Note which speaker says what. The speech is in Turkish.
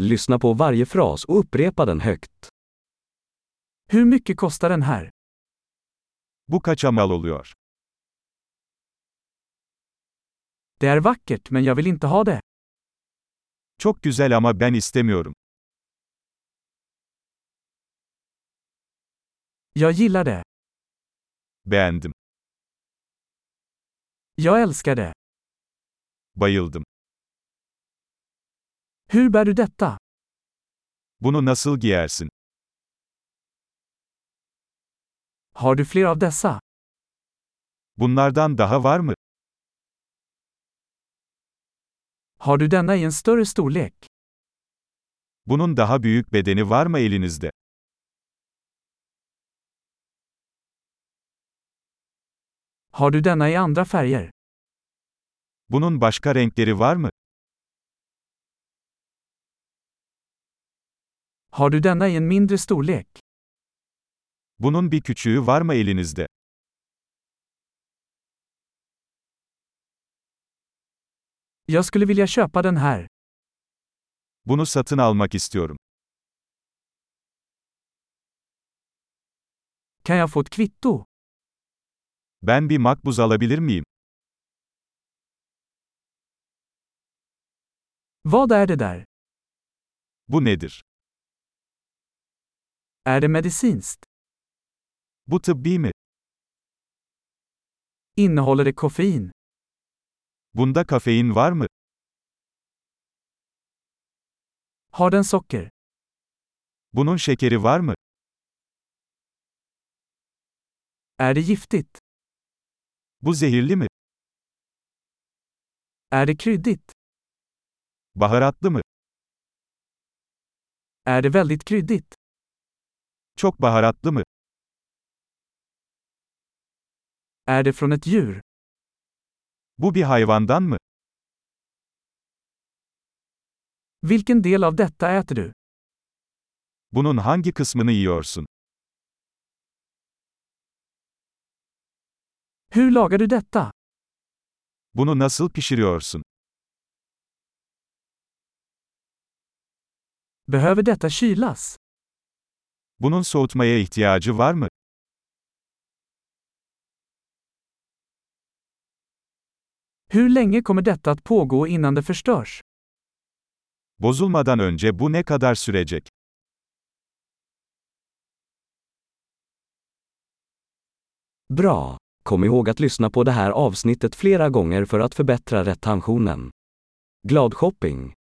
Speaker 1: Lyssna på varje fras och upprepa den högt.
Speaker 2: Hur mycket kostar den här?
Speaker 3: Bu kaça mal oluyor?
Speaker 2: Det är vackert men jag vill inte ha det.
Speaker 3: Çok güzel ama ben istemiyorum.
Speaker 2: Jag gillar det.
Speaker 3: Beğendim.
Speaker 2: Jag älskar det.
Speaker 3: Bayıldım.
Speaker 2: Hur bär du detta?
Speaker 3: Bunu nasıl giyersin?
Speaker 2: Har du fler av dessa?
Speaker 3: Bunlardan daha var mı?
Speaker 2: Har du denna i en större storlek?
Speaker 3: Bunun daha büyük bedeni var mı elinizde?
Speaker 2: Har du denna i andra färger?
Speaker 3: Bunun başka renkleri var mı?
Speaker 2: Har du denna i en mindre storlek?
Speaker 3: Bunun bir küçüğü var mı elinizde?
Speaker 2: Jag skulle vilja köpa den här.
Speaker 3: Bunu satın almak istiyorum.
Speaker 2: Kan jag få ett kvitto?
Speaker 3: Ben bir makbuz alabilir miyim?
Speaker 2: Vad är det där?
Speaker 3: Bu nedir?
Speaker 2: Är det medicinskt?
Speaker 3: Bu tıbbi mi?
Speaker 2: Innehåller det koffein?
Speaker 3: Bunda kafein var mı?
Speaker 2: Har den socker?
Speaker 3: Bunun şekeri var mı?
Speaker 2: Är det giftigt?
Speaker 3: Bu zehirli mi?
Speaker 2: Är det kryddigt?
Speaker 3: Baharatlı mı?
Speaker 2: Är det väldigt kryddigt?
Speaker 3: Çok baharatlı mı?
Speaker 2: Är det från ett djur?
Speaker 3: Bu bir hayvandan mı?
Speaker 2: Vilken del av detta äter du?
Speaker 3: Bunun hangi kısmını yiyorsun?
Speaker 2: Hur lagar du detta?
Speaker 3: Bunu nasıl pişiriyorsun?
Speaker 2: Behöver detta kylas?
Speaker 3: Bunun soğutmaya ihtiyacı var mı?
Speaker 2: Hur länge kommer detta att pågå innan det förstörs?
Speaker 3: Bozulmadan önce bu ne kadar sürecek?
Speaker 1: Bra! Kom ihåg att lyssna på det här avsnittet flera gånger för att förbättra retentionen. Glad shopping!